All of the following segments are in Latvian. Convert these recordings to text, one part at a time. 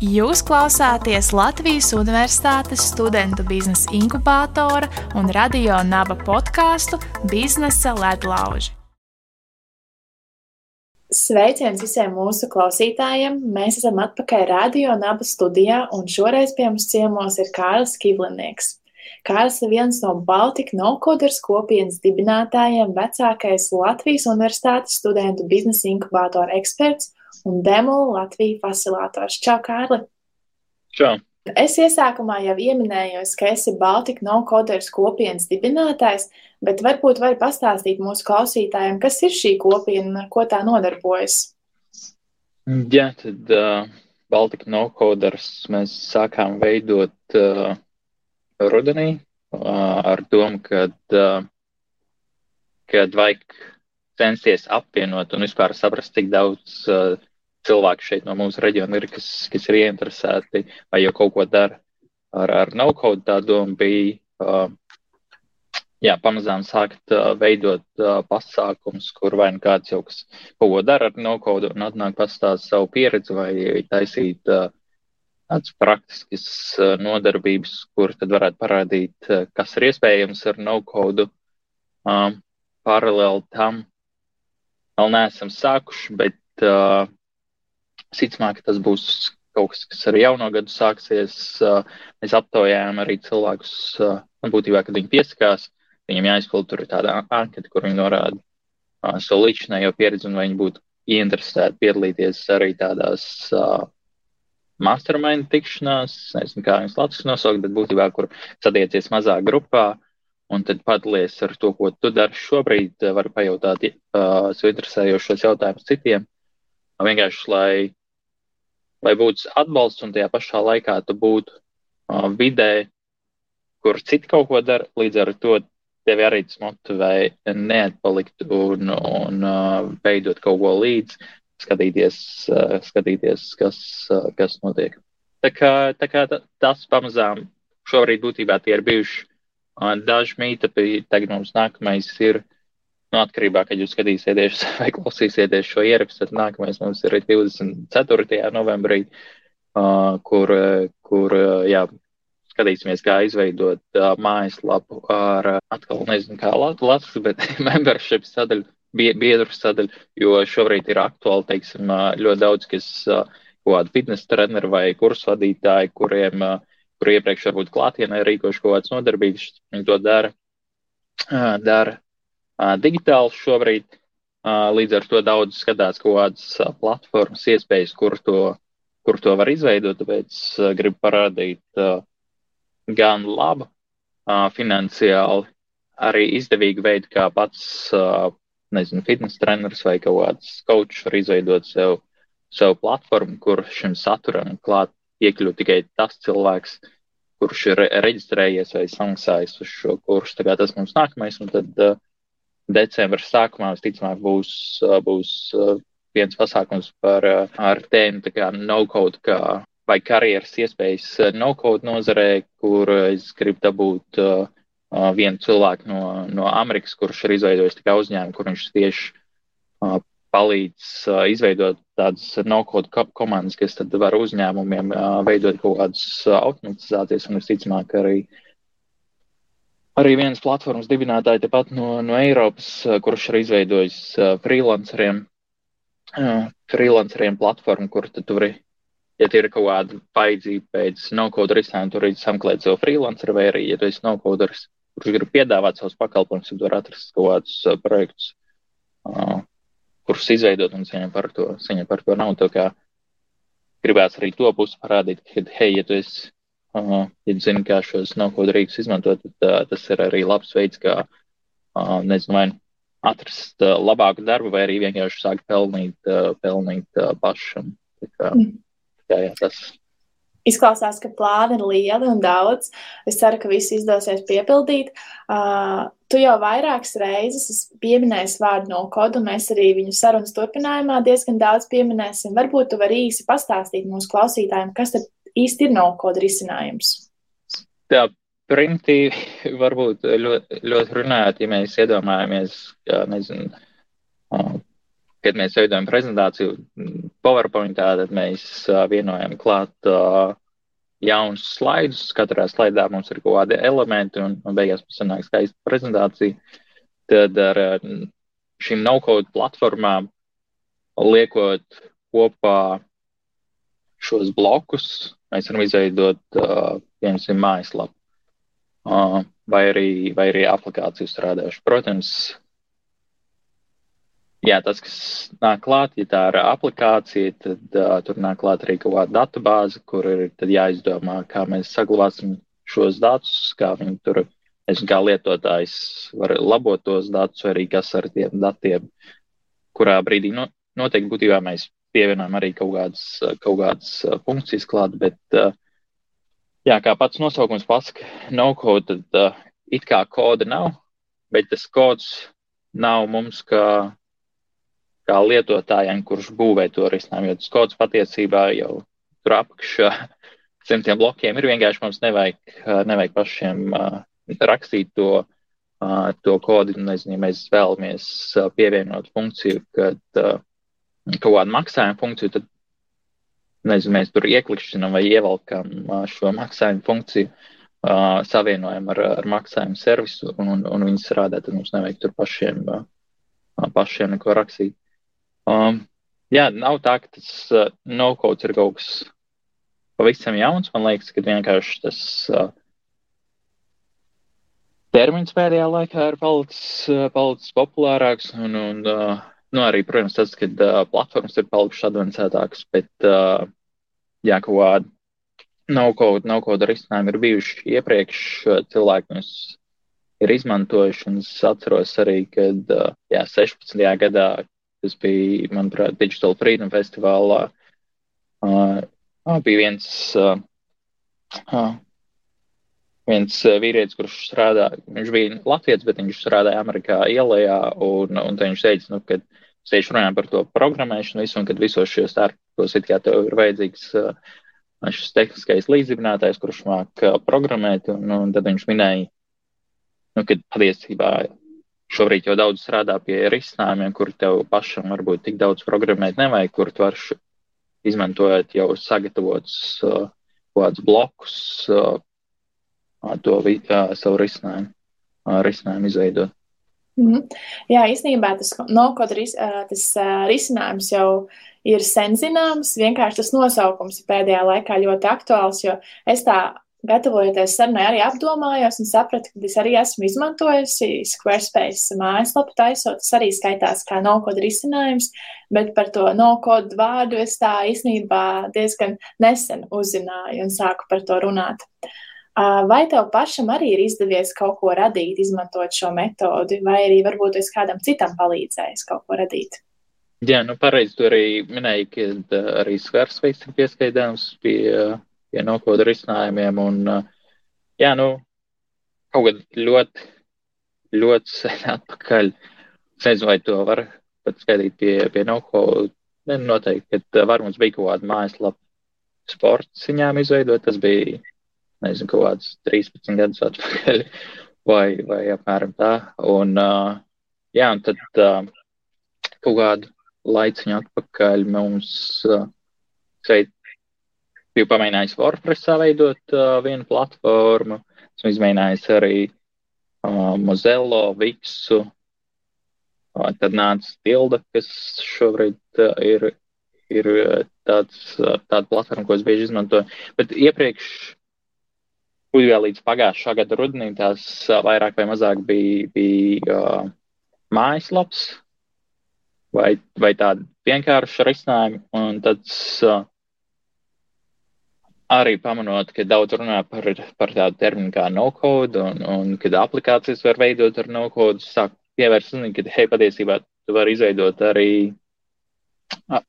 Jūs klausāties Latvijas Universitātes studentu biznesa inkubātora un radio naba podkāstu Biznesa ledlauži. Sveiciens visiem mūsu klausītājiem! Mēs esam atpakaļ radio naba studijā, un šoreiz pie mums ciemos ir Kārlis Kivlinieks. Kārlis ir viens no Baltika Nocoders kopienas dibinātājiem, vecākais Latvijas Universitātes studentu biznesa inkubātora eksperts un Demolu Latviju facilitors. Čau, Kārli! Čau! Es iesākumā jau pieminējos, ka esi Baltika no-coders kopienas dibinātājs, bet varbūt vari pastāstīt mūsu klausītājiem, kas ir šī kopiena un ar ko tā nodarbojas. Jā, tad uh, Baltika no-coders mēs sākām veidot uh, rudenī uh, ar domu, ka uh, kad vajag censties apvienot un vispār saprast, cik daudz uh, cilvēki šeit no mūsu reģiona ir, kas, kas ir ieinteresēti vai jau kaut ko dara ar, ar no-code. Tā doma bija, uh, jā, pamazām sākt uh, veidot uh, pasākums, kur vai nu kāds jau kas kaut ko dara ar no-code un atnāk pastāst savu pieredzi vai taisīt uh, tādas praktiskas uh, nodarbības, kur tad varētu parādīt, uh, kas ir iespējams ar no-code. Um, paralēli tam vēl neesam sākuši, bet uh, Sicamāk, ka tas būs kaut kas, kas ar jauno gadu sāksies. Mēs aptaujājām arī cilvēkus, un būtībā, kad viņi piesakās, viņiem jāizpild tur tāda anketa, kur viņi norāda savu līdzinējo pieredzi, un vai viņi būtu ieinteresēti piedalīties arī tādās uh, mastermind tikšanās, nezinu, kā viņas latviešu nosaukt, bet būtībā, kur satiecies mazā grupā, un tad padalies ar to, ko tu dari šobrīd, var pajautāt uh, sev interesējošos jautājumus citiem. Vienkārši, lai lai būtu atbalsts un tajā pašā laikā tu būtu uh, vidē, kur citi kaut ko dara, līdz ar to tevi arī tas motivē neatpalikt un, un uh, veidot kaut ko līdzi, skatīties, uh, skatīties kas, uh, kas notiek. Tā kā, tā kā tas pamazām šobrīd būtībā tie ir bijuši uh, daži mītapi, tagad mums nākamais ir Nu, atkarībā, kad jūs skatīsieties vai klausīsieties šo ierakstu, tad nākamais mums ir 24. novembrī, uh, kur, kur jā, skatīsimies, kā izveidot uh, mājaslapu ar, uh, atkal nezinu, kā Latvijas, bet membership sadaļu, biedru sadaļu, jo šobrīd ir aktuāli, teiksim, ļoti daudz, kas uh, kaut kādi fitness treneri vai kursu vadītāji, kuriem, uh, kur iepriekš varbūt klātienē rīkoši kaut kādas nodarbības, viņi to dara, uh, dara digitāls šobrīd. Līdz ar to daudz skatās kaut kādas platformas, iespējas, kur to, kur to var izveidot. Tāpēc gribu parādīt gan labu finansiāli, arī izdevīgu veidu, kā pats, nezinu, fitness treneris vai kaut kāds coachs var izveidot sev, sev platformu, kur šim saturam klāt iekļūt tikai tas cilvēks, kurš ir reģistrējies vai samaksājis uz šo kursu. Kā tas mums nākamais, un tad uh, decembra sākumā visticamāk būs, būs viens pasākums par ar tēmu no-code, kā vai karjeras iespējas no-code nozarē, kur es gribu dabūt uh, vienu cilvēku no, no Amerikas, kurš ir izveidojis uzņēmumu, kur viņš tieši uh, palīdz uh, izveidot tādas no-code komandas, kas tad var uzņēmumiem uh, veidot kaut kādas automatizācijas un visticamāk arī uh, arī viens platformas dibinātāji tepat no, no Eiropas, eh, kurš ir izveidojis uh, freelanceriem, uh, freelanceriem platformu, kur tu vari, ja tie ir kaut kāda vajadzība pēc no-code risinājumu, tur arī samklēt savu freelanceru, vai arī, ja tu esi no-coderis, kurš grib piedāvāt savus pakalpojumus, tad var atrast kaut kādus projektus, kurus izveidot un saņemt par to, saņemt par to naudu. Gribēs arī to pusi parādīt, ka, hei, ja tu esi Uh, ja zini, kā šos naudas rīkus izmantot, tad uh, tas ir arī labs veids, kā, uh, nezinu, vai atrast uh, labāku darbu, vai arī vienkārši sākt pelnīt, uh, pelnīt uh, pašam. Tā kā, mm. tā, jā, tas. Izklausās, ka plāni ir lieli un daudz. Es ceru, ka viss izdosies piepildīt. Uh, tu jau vairākas reizes pieminēji vārdu no kodu, un mēs arī viņu sarunas turpinājumā diezgan daudz pieminēsim. Varbūt tu vari īsi pastāstīt mūsu klausītājiem, kas tad īsti ir nav kaut kāda risinājums. Tā primitīvi varbūt ļoti, ļoti runājot, ja mēs iedomājamies, ka, nezinu, kad mēs veidojam prezentāciju, PowerPointā tad mēs vienojam klāt jaunus slaidus. Katrā slaidā mums ir kaut kādi elementi, un, un beigās mums sanāk skaista prezentācija. Tad ar šīm no-code platformām liekot kopā šos blokus, mēs varam izveidot, uh, piemēram, mājaslapu uh, vai, arī, vai arī aplikāciju strādājuši. Protams, Jā, tas, kas nāk klāt, ja tā ir aplikācija, tad uh, tur nāk klāt arī kaut kāda datubāze, kur ir jāizdomā, kā mēs saglabāsim šos datus, kā viņi tur, nezinu, kā lietotājs var labot tos datus, arī kas ar tiem datiem, kurā brīdī no, noteikti būtībā mēs pievienojam arī kaut kādas, kaut kādas funkcijas klāt, bet, uh, jā, kā pats nosaukums pasaka, no code, tad it kā koda nav, bet tas kods nav mums kā kā lietotājiem, kurš būvē to risinājumu. Jo tas kods patiesībā jau tur apakšā simtiem blokiem ir vienkārši mums nevajag, nevajag pašiem rakstīt to, to kodu. Nezinu, ja mēs vēlamies pievienot funkciju, kad kaut kādu maksājumu funkciju, tad nezinu, mēs tur ieklikšķinam vai ievelkam šo maksājumu funkciju. Uh, savienojam ar, ar maksājumu servisu un, un, un viņi strādā, tad mums nevajag tur pašiem, uh, pašiem neko rakstīt. Um, jā, nav tā, ka tas uh, no-code ir kaut kas pavisam jauns. Man liekas, ka vienkārši tas uh, termins pēdējā laikā ir palicis, palicis populārāks. Un, un, uh, nu, arī, protams, tas, ka uh, platformas ir palikušas advancētākas, bet uh, jā, kaut kāda no-code, no-code risinājumi ir bijuši iepriekš. Cilvēki mums ir izmantojuši, un es atceros arī, kad uh, jā, 16. gadā Tas bija, manuprāt, Digital Freedom festivālā. Uh, bija viens, uh, uh, viens vīrietis, kurš strādā, viņš bija Latvijas, bet viņš strādāja Amerikā ielējā, un, un viņš teica, nu, ka tieši runājām par to programmēšanu visu, un kad visos šajos starpos it kā tev ir vajadzīgs uh, šis tehniskais līdzdibinātājs, kurš māk uh, programmēt, un, un tad viņš minēja, nu, ka patiesībā šobrīd jau daudz strādā pie risinājumiem, kur tev pašam varbūt tik daudz programmēt nevajag, kur tu vari izmantojot jau sagatavotus uh, kādus blokus, uh, to uh, savu risinājumu, uh, risinājumu izveidot. -hmm. Jā, īstenībā tas no-code ris, uh, uh, risinājums jau ir sen zināms. Vienkārši tas nosaukums ir pēdējā laikā ļoti aktuāls, jo es tā gatavojoties sarunai, arī apdomājos un sapratu, ka es arī esmu izmantojusi Squarespace mājaslapu taisot. Tas arī skaitās kā no-code risinājums, bet par to no-code vārdu es tā īstenībā diezgan nesen uzzināju un sāku par to runāt. Vai tev pašam arī ir izdevies kaut ko radīt, izmantojot šo metodi, vai arī varbūt es kādam citam palīdzējis kaut ko radīt? Jā, nu pareizi tu arī minēji, ka arī Squarespace ir pieskaidāms pie pie nokoda risinājumiem. Un, jā, nu, kaut kad ļoti, ļoti sen atpakaļ. Es nezinu, vai to var pat skaidīt pie, pie nokoda. Noteikti, ka var mums bija kaut kāda mājaslapa sporta ziņām izveidot. Tas bija, nezinu, kaut kāds 13 gadus atpakaļ vai, vai apmēram tā. Un, jā, un tad kaut kādu laiciņu atpakaļ mums šeit biju pamēģinājis WordPressā veidot uh, vienu platformu. Esmu izmēģinājis arī uh, Mozello, Viksu. Uh, tad nāca Tilda, kas šobrīd uh, ir, ir uh, tāds, uh, tāda platforma, ko es bieži izmantoju. Bet iepriekš, būtībā līdz pagājušā gada rudenī, tās vairāk vai mazāk bija, bija uh, mājaslaps vai, vai tādi vienkārši risinājumi. Un tad uh, arī pamanot, ka daudz runā par, par tādu terminu kā no-code, un, un kad aplikācijas var veidot ar no-code, sāk pievērst uzmanību, ka, hei, patiesībā tu vari izveidot arī,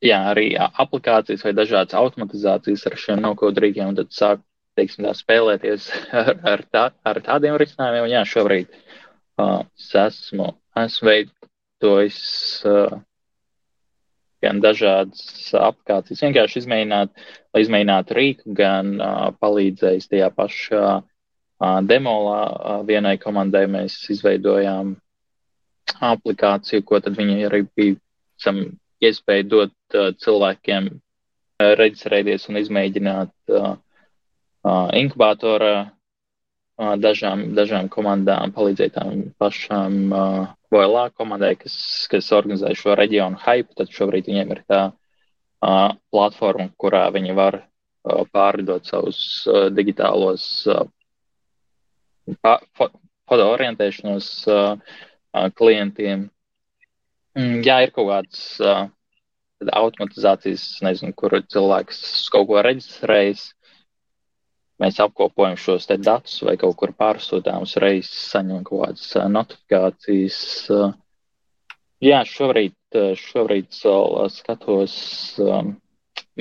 jā, arī aplikācijas vai dažādas automatizācijas ar šiem no-code rīkiem, un tad sāk, teiksim, tā spēlēties ar, ar, tā, ar tādiem risinājumiem. Un jā, šobrīd uh, es esmu, esmu veidojis uh, gan dažādas aplikācijas. Vienkārši izmēģināt, lai izmēģinātu rīku, gan uh, palīdzējis tajā pašā uh, demolā. Uh, vienai komandai mēs izveidojām aplikāciju, ko tad viņi arī bija sam, iespēju dot uh, cilvēkiem uh, reģistrēties un izmēģināt uh, inkubatorā uh, dažām, dažām komandām, palīdzēt tām pašām VLA komandai, kas, kas organizē šo reģionu hype, tad šobrīd viņiem ir tā platforma, kurā viņi var pārdot savus digitālos foto orientēšanos uh, klientiem. Mm, jā, ir kaut kāds automatizācijas, nezinu, kur cilvēks kaut ko reģistrējis. Mēs apkopojam šos datus vai kaut kur pārsūtām, uzreiz saņemam kaut kādas notifikācijas. Jā, šobrīd, šobrīd skatos.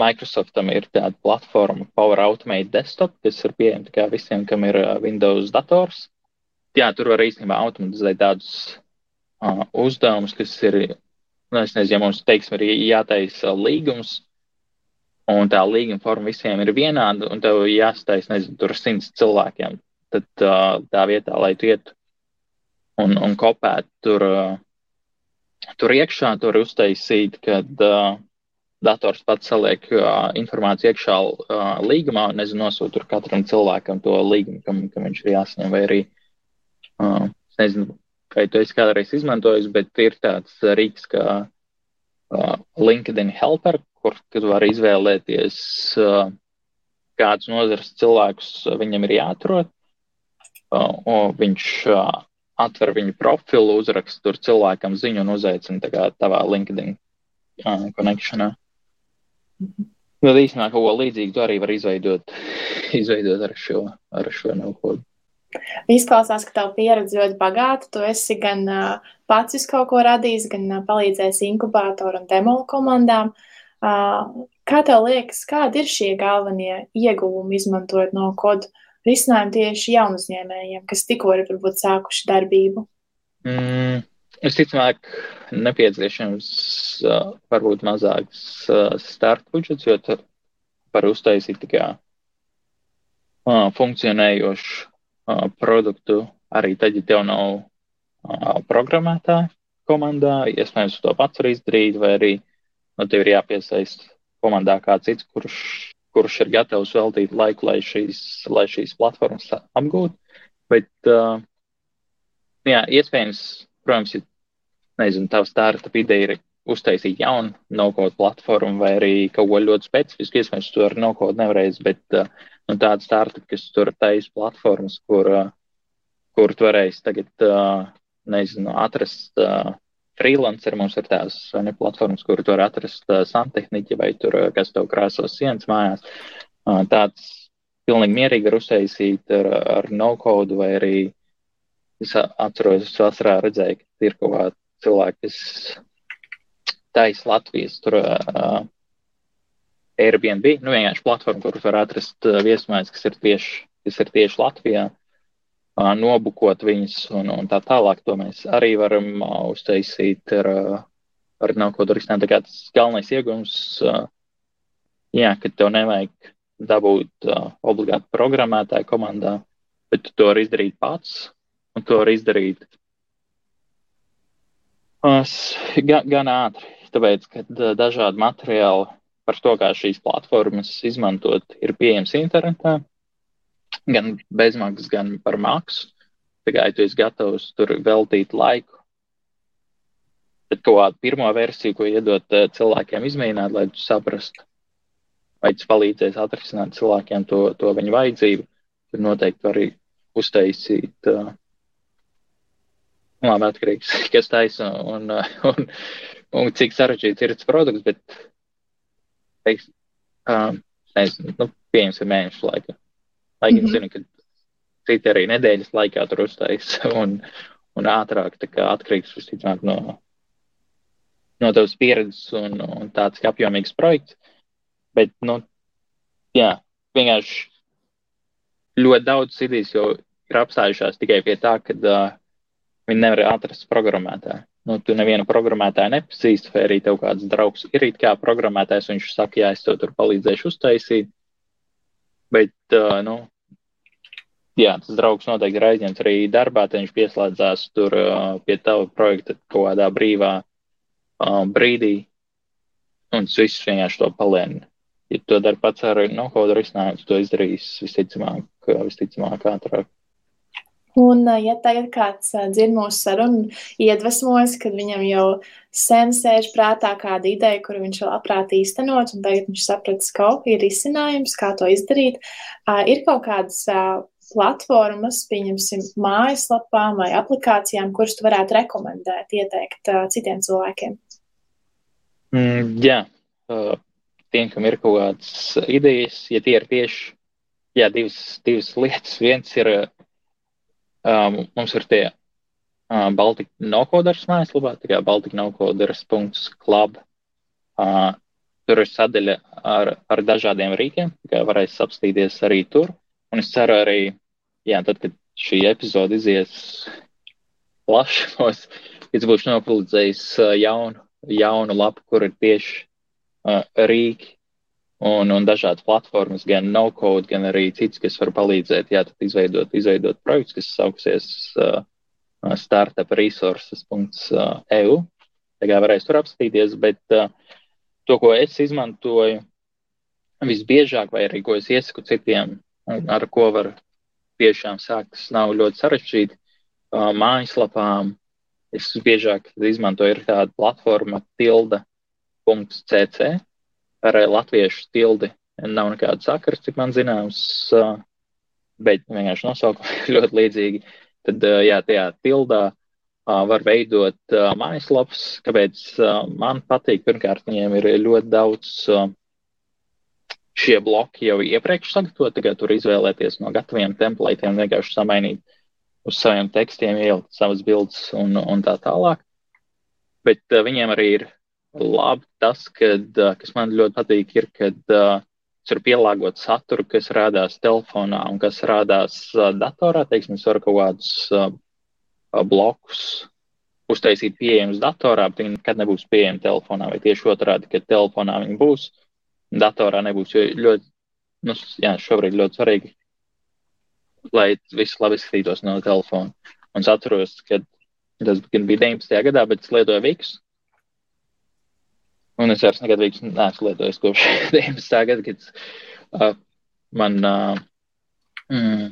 Microsoftam ir tāda platforma Power Automate Desktop, kas ir pieejama tikai visiem, kam ir Windows dators. Jā, tur var īstenībā automatizēt tādus uh, uzdevumus, kas ir, nu, es nezinu, ja mums, teiksim, ir jātaisa līgums, un tā līguma forma visiem ir vienāda, un tev jāstais, nezinu, tur simts cilvēkiem, tad uh, tā vietā, lai tu iet un, un kopētu tur, uh, tur iekšā, tur uztaisīt, kad uh, dators pats saliek uh, informāciju iekšā uh, līgumā, un nezinu, nosūta tur katram cilvēkam to līgumu, kam, kam viņš ir jāsaņem, vai arī, uh, nezinu, vai tu esi kādreiz izmantojis, bet ir tāds rīks kā uh, LinkedIn Helper, kur tu vari izvēlēties, kādus nozares cilvēkus viņam ir jāatrod. Viņš atver viņu profilu, uzraksta tur cilvēkam ziņu un uzaicina kā tavā LinkedIn konekšanā. Nu, īstenībā kaut ko līdzīgu tu arī var izveidot, izveidot ar šo, ar šo naudu. Izklausās, ka tava pieredze ļoti bagāta. Tu esi gan uh, pats kaut ko radījis, gan uh, palīdzējis inkubātoru un demolu komandām. Uh, kā tev liekas, kādi ir šie galvenie ieguvumi izmantojot no kodu risinājumu tieši jaunu uzņēmējiem, kas tikko ir varbūt sākuši darbību? Mm, Visticamāk, nepieciešams uh, varbūt mazāks uh, starta budžets, jo tur var uztaisīt tikai uh, funkcionējošu uh, produktu arī tad, ja tev nav uh, programmētāja komandā. Iespējams, to pats var izdarīt, vai arī nu, tev ir jāpiesaist komandā kāds cits, kurš, kurš ir gatavs veltīt laiku, lai šīs, lai šīs platformas apgūtu. Bet, uh, jā, iespējams, protams, ja nezinu, tava startup ideja ir uztaisīt jaunu no-code platformu vai arī kaut ko ļoti specifisku. Iespējams, to ar no-code nevarēs, bet uh, nu, tāda startup, kas tur taisa platformas, kur, uh, kur tu varēsi tagad, uh, nezinu, atrast uh, freelancer. Mums ir tās ne, platformas, kur tu vari atrast uh, santehniķi vai tur, uh, kas tev krāsos sienas mājās. Uh, tāds pilnīgi mierīgi var uztaisīt ar, ar no-code vai arī es atceros, es vasarā redzēju, ka ir kaut kāda cilvēki, kas taisa Latvijas tur uh, Airbnb, nu vienkārši platforma, kur var atrast uh, viesmājas, kas ir tieši, kas ir tieši Latvijā, nobukot viņus un, un tā tālāk. To mēs arī varam uztaisīt ar, ar ko risināt. Tā kā tas galvenais iegums, jā, ka tev nevajag dabūt obligāti programmētāju komandā, bet tu to vari izdarīt pats, un to var izdarīt Gan, gan ātri, tāpēc, ka dažādi materiāli par to, kā šīs platformas izmantot, ir pieejams internetā, gan bezmaksas, gan par maksu. Tikai tu esi gatavs tur veltīt laiku. Bet kaut kādu pirmo versiju, ko iedot cilvēkiem izmēģināt, lai tu saprastu, vai tas palīdzēs atrisināt cilvēkiem to, to viņu vajadzību, tad noteikti arī uztaisīt uh, labi atkarīgs, kas taisa un, un, un cik sarežģīts ir tas produkts, bet, teiks, um, nezinu, nu, pieņemsim mēnešu laikā. Lai gan mm -hmm. zinu, ka citi arī nedēļas laikā tur uztais un, un ātrāk, atkarīgs, visticamāk, no, no tavas pieredzes un, un tāds apjomīgs projekts. Bet, nu, jā, vienkārši ļoti daudz idejas jau ir apstājušās tikai pie tā, ka uh, Viņi nevar atrast programmētāju. Nu, tu nevienu programmētāju nepazīsti, vai arī tev kāds draugs ir it kā programmētājs, un viņš saka, jā, es tev tur palīdzēšu uztaisīt. Bet, uh, nu, jā, tas draugs noteikti ir aizņemts arī darbā, tad viņš pieslēdzās tur uh, pie tava projekta kaut kādā brīvā uh, brīdī. un tas viss vienkārši to palēna. Ja to dari pats ar no-code risinājumu, to izdarīs visticamāk, visticamāk ātrāk. Un, ja tagad kāds dzird mūsu sarunu, iedvesmojas, kad viņam jau sen sēž prātā kāda ideja, kuru viņš labprāt īstenot, un tagad viņš sapratis, ka ir izcinājums, kā to izdarīt, ir kaut kādas platformas, pieņemsim, mājaslapām vai aplikācijām, kuras tu varētu rekomendēt, ieteikt citiem cilvēkiem? Mm, jā, tiem, kam ir kaut kādas idejas, ja tie ir tieši jā, divas, divas lietas. Viens ir Um, mums ir tie uh, Baltika nokoders mājaslapā, tā kā baltiknokoders.club. Uh, tur ir sadaļa ar, ar dažādiem rīkiem, kā varēs apstīties arī tur. Un es ceru arī, jā, tad, kad šī epizode izies plašumos, es būšu nopublicējis uh, jaunu, jaunu lapu, kur ir tieši uh, rīki un, un dažādas platformas, gan no-code, gan arī citas, kas var palīdzēt, jā, izveidot, izveidot projekts, kas sauksies uh, startupresources.eu. Tā kā varēs tur apstīties, bet uh, to, ko es izmantoju visbiežāk, vai arī ko es iesaku citiem, ar ko var tiešām sākt, tas nav ļoti sarežģīti. Uh, mājaslapām es biežāk izmantoju ir tāda platforma tilda.cc, ar latviešu tildi nav nekāda sakars, cik man zināms, bet vienkārši nosaukumi ir ļoti līdzīgi. Tad, jā, tajā tildā var veidot mājaslapas, kāpēc man patīk. Pirmkārt, viņiem ir ļoti daudz šie bloki jau iepriekš sagatavoti, tagad tur izvēlēties no gataviem templētiem, vienkārši samainīt uz saviem tekstiem, ielikt savas bildes un, un tā tālāk. Bet viņiem arī ir labi tas, kad, kas man ļoti patīk, ir, kad uh, ir pielāgot saturu, kas rādās telefonā un kas rādās uh, datorā. Teiksim, es varu kaut kādus uh, blokus uztaisīt pieejamus datorā, bet viņi nekad nebūs pieejami telefonā. Vai tieši otrādi, ka telefonā viņi būs, datorā nebūs. Jo ļoti, nu, jā, šobrīd ļoti svarīgi, lai viss labi izskatītos no telefona. Un es atceros, ka tas bija 19. gadā, bet es lietoju Viks. Un es vairs nekad vīks neesmu lietojis kopš 19. gada, kad uh, man, uh, mm,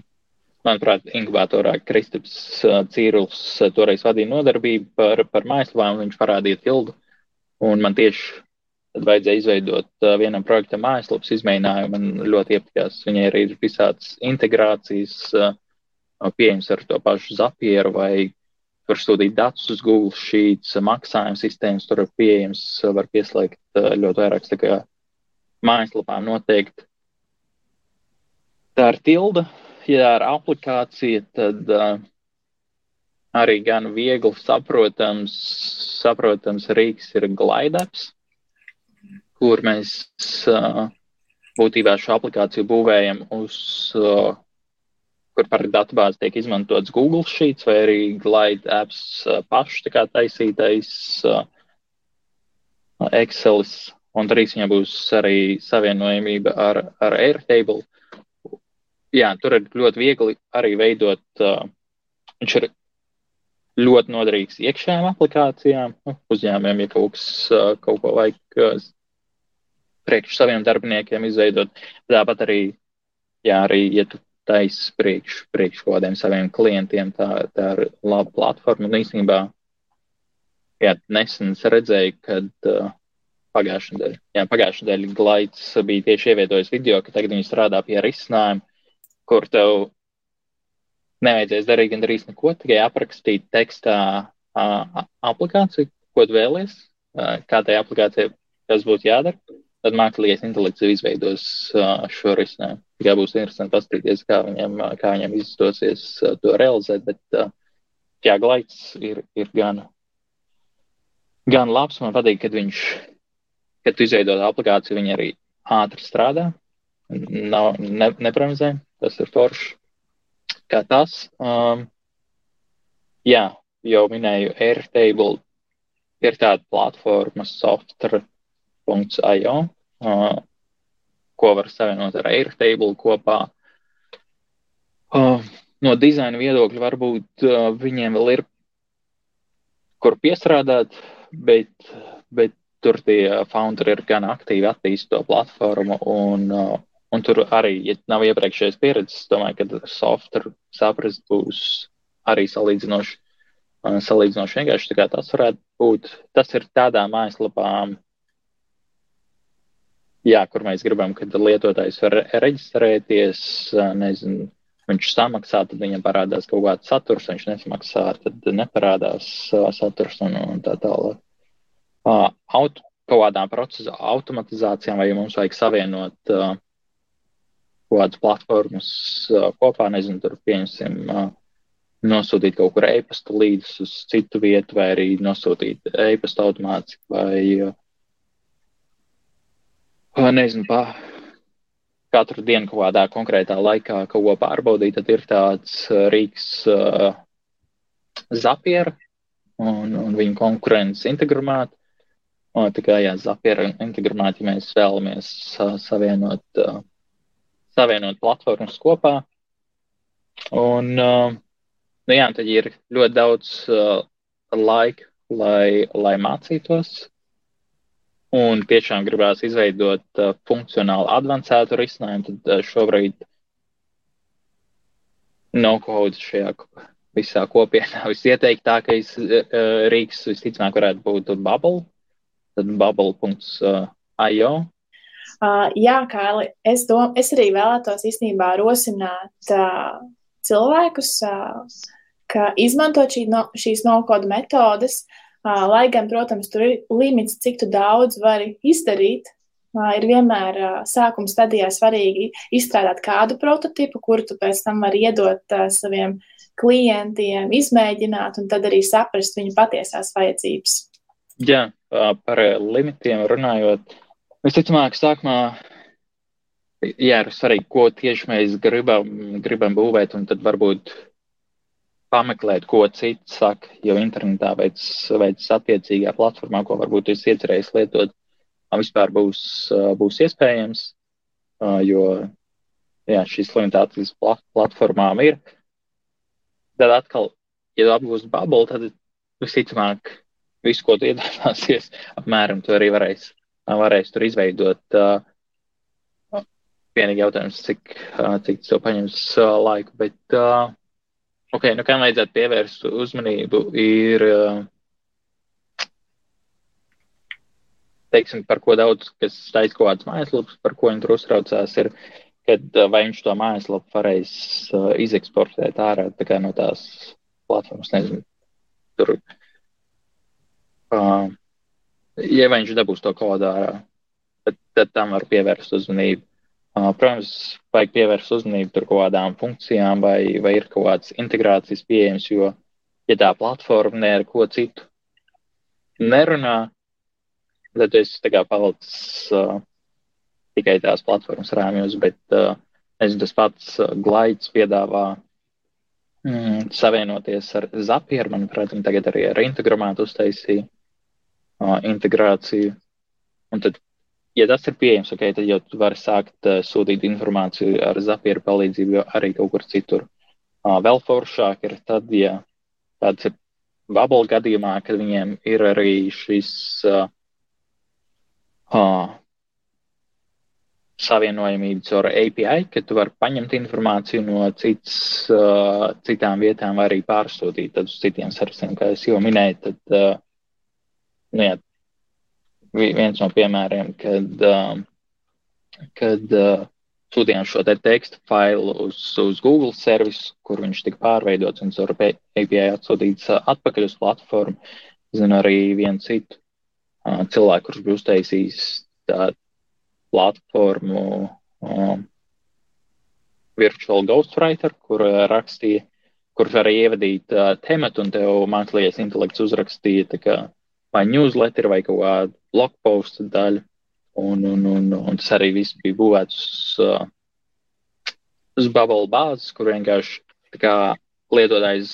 manuprāt, inkubatorā Kristaps uh, Cīruls uh, toreiz vadīja nodarbību par, par mājaslapām, viņš parādīja tildu. Un man tieši tad vajadzēja izveidot uh, vienam projektam mājaslapas izmēģinājumu. Man ļoti iepatikās. Viņai arī ir visādas integrācijas, uh, pieejams ar to pašu Zapieru vai var sūtīt datus uz Google Sheets, maksājuma sistēmas, tur ir pieejams, var pieslēgt eh, ļoti vairākas mājaslapām noteikti. Tā ir tilda, ja ir aplikācija, tad uh, arī gan viegli saprotams, saprotams rīks ir glaidaps, kur mēs uh, būtībā šo aplikāciju būvējam uz uh, kur par datubāzi tiek izmantots Google Sheets vai arī Glide apps pašs tā kā taisītais Excelis. Un drīz viņam būs arī savienojamība ar, ar Airtable. Jā, tur ir ļoti viegli arī veidot. Uh, viņš ir ļoti noderīgs iekšējām aplikācijām, nu, uzņēmumiem, ja kaut, kas, kaut ko vajag priekš saviem darbiniekiem izveidot. Tāpat arī, jā, arī, ja tu taisa priekš, priekš kādiem saviem klientiem. Tā, tā ir laba platforma. Un īstenībā, jā, nesen es redzēju, kad uh, pagājušajā nedēļā, jā, pagājušajā nedēļā Glaids bija tieši ievietojis video, ka tagad viņi strādā pie risinājuma, kur tev nevajadzēs darīt gandrīz neko, tikai aprakstīt tekstā uh, aplikāciju, ko tu vēlies, uh, kā tai aplikācijai tas būtu jādara tad mākslīgais intelekts izveidos šo risinājumu. Tikai būs interesanti paskatīties, kā viņam, kā viņam izdosies to realizēt. Bet jā, glaids ir, ir gan, gan labs. Man patīk, kad viņš, kad izveido aplikāciju, viņi arī ātri strādā. Nav, ne, nepremzē, tas ir forši. Kā tas. Um, jā, jau minēju Airtable, ir tāda platforma software Airtable.io, uh, ko var savienot ar Airtable kopā. Uh, no dizaina viedokļa varbūt uh, viņiem vēl ir kur piestrādāt, bet, bet tur tie founderi ir gan aktīvi attīstīti to platformu, un, uh, un tur arī, ja nav iepriekšējais pieredzes, domāju, ka software saprast būs arī salīdzinoši, uh, salīdzinoši vienkārši. Tas varētu būt, tas ir tādām mājaslapām, jā, kur mēs gribam, kad lietotājs var reģistrēties, nezinu, viņš samaksā, tad viņam parādās kaut kāds saturs, viņš nesamaksā, tad neparādās saturs un, un tā tālāk. Uh, aut, kaut kādām procesa automatizācijām, vai mums vajag savienot uh, kaut kādas platformas uh, kopā, nezinu, tur pieņemsim, uh, nosūtīt kaut kur e-pasta līdzi uz citu vietu, vai arī nosūtīt e-pasta automātiski, vai, uh, nezinu, pa, katru dienu kaut kādā konkrētā laikā kaut ko pārbaudīt, tad ir tāds rīks uh, Zapiera un, un viņa konkurences integrumāta. Un, tā kā jā, Zapiera integrumāta, ja mēs vēlamies uh, savienot, uh, savienot platformas kopā. Un, uh, nu jā, tad ir ļoti daudz uh, laika, lai, lai mācītos un tiešām gribās izveidot uh, funkcionāli avansētu risinājumu, tad uh, šobrīd no-code šajā visā kopienā visieteiktākais uh, rīks visticamāk varētu būt Bubble, tad bubble.io. Uh, jā, Kāli, es, dom, es arī vēlētos īstenībā rosināt uh, cilvēkus, uh, ka izmantot šī no, šīs no-code metodes, uh, Lai gan, protams, tur ir limits, cik daudz vari izdarīt, ir vienmēr sākuma stadijā svarīgi izstrādāt kādu prototipu, kuru tu pēc tam vari iedot saviem klientiem, izmēģināt un tad arī saprast viņu patiesās vajadzības. Jā, par limitiem runājot, visticamāk, sākumā jā, ir svarīgi, ko tieši mēs gribam, gribam būvēt, un tad varbūt pameklēt, ko cits saka, jo internetā veids, veids attiecīgā platformā, ko varbūt jūs iecerējis lietot, vispār būs, būs iespējams, jo jā, šīs limitācijas platformām ir. Tad atkal, ja apgūst bubble, tad visticamāk visu, ko tu iedomāsies, apmēram tu arī varēs, varēs tur izveidot. Vienīgi jautājums, cik, cik tas paņems laiku, bet uh, Ok, nu kam vajadzētu pievērst uzmanību, ir, eh, teiksim, par ko daudz, kas taisa kaut kāds mājaslaps, par ko viņi tur uztraucās, ir, kad eh, vai viņš to mājaslapu varēs uh, izeksportēt ārā tā kā no tās platformas, nezinu, tur. Uh, ja viņš dabūs to kodu ārā, tad, tad tam var pievērst uzmanību. Protams, vajag pievērst uzmanību tur kaut kādām funkcijām, vai, vai ir kaut kādas integrācijas pieejamas, jo, ja tā platforma ne ar ko citu nerunā, tad es palicis uh, tikai tās platformas rāmjos, bet uh, nezinu, tas pats uh, glaids piedāvā mm, savienoties ar Zapieru, manuprāt, un tagad arī ar integrāmātu uztaisīja uh, integrāciju. Un tad ja tas ir pieejams, okay, tad jau tu vari sākt uh, sūtīt informāciju ar Zapieru palīdzību arī kaut kur citur. Uh, vēl foršāk ir tad, ja tāds ir Bubble gadījumā, kad viņiem ir arī šis uh, uh, savienojamības ar API, ka tu vari paņemt informāciju no cits, uh, citām vietām vai arī pārsūtīt uz citiem servisiem, kā es jau minēju. Tad, uh, nu, jā, viens no piemēriem, kad, um, kad uh, sūtījām šo te tekstu failu uz, uz Google servisu, kur viņš tika pārveidots un caur API atsūtīts uh, atpakaļ uz platformu. Zinu arī vienu citu uh, cilvēku, kurš bija uztaisījis tādu platformu um, Virtual Ghostwriter, kur uh, rakstīja, kur var ievadīt uh, tematu un tev mākslīgais intelekts uzrakstīja vai newsletter vai kaut kādu blogpostu daļu. Un, un, un, un tas arī viss bija būvēts uz, uh, uz Bubble bāzes, kur vienkārši kā, lietotājs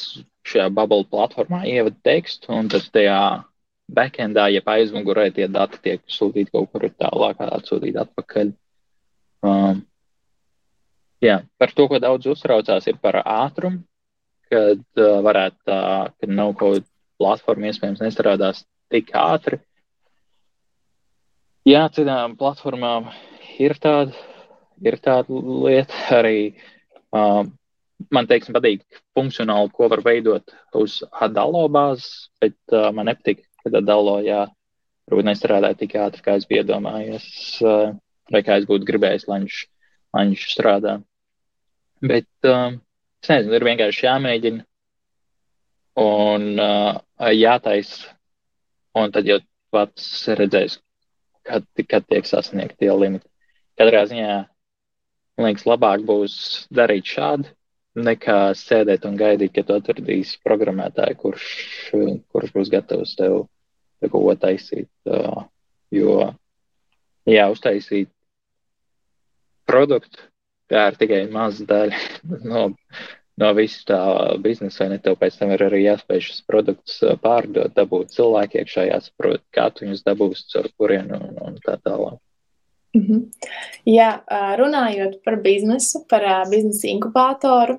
šajā Bubble platformā ievada tekstu, un tad tajā backendā, ja aizmugurē tie dati tiek sūtīti kaut kur tālāk, atsūtīti atpakaļ. Um, jā, par to, ko daudz uztraucās, ir par ātrumu, kad uh, varētu tā, ka nav kaut kāda platforma iespējams nestrādās tik ātri. Jā, citām platformām ir tāda, ir tāda lieta arī. Uh, man teiksim, patīk funkcionāli, ko var veidot uz Adalo bāzes, bet uh, man nepatīk, ka Adalo, jā, varbūt nestrādāja tik ātri, kā es biju iedomājies, uh, vai kā es būtu gribējis, lai viņš, lai viņš strādā. Bet, uh, es nezinu, ir vienkārši jāmēģina un uh, jātaisa, un tad jau pats redzēs, kad, kad tiek sasniegti tie limiti. Katrā ziņā, man liekas, labāk būs darīt šādi, nekā sēdēt un gaidīt, ka tu atradīsi programmētāju, kurš, kurš būs gatavs tev ko taisīt. Jo, jā, uztaisīt produktu, tā ir tikai maza daļa no, no visas tā biznesa, vai ne? Tev pēc tam ir arī jāspēj šis produkts pārdot, dabūt cilvēku iekšā, jāsaprot, kā tu viņus dabūsi, caur kurienu un, un tā tālāk. Mm -hmm. Jā, runājot par biznesu, par biznesa inkubatoru,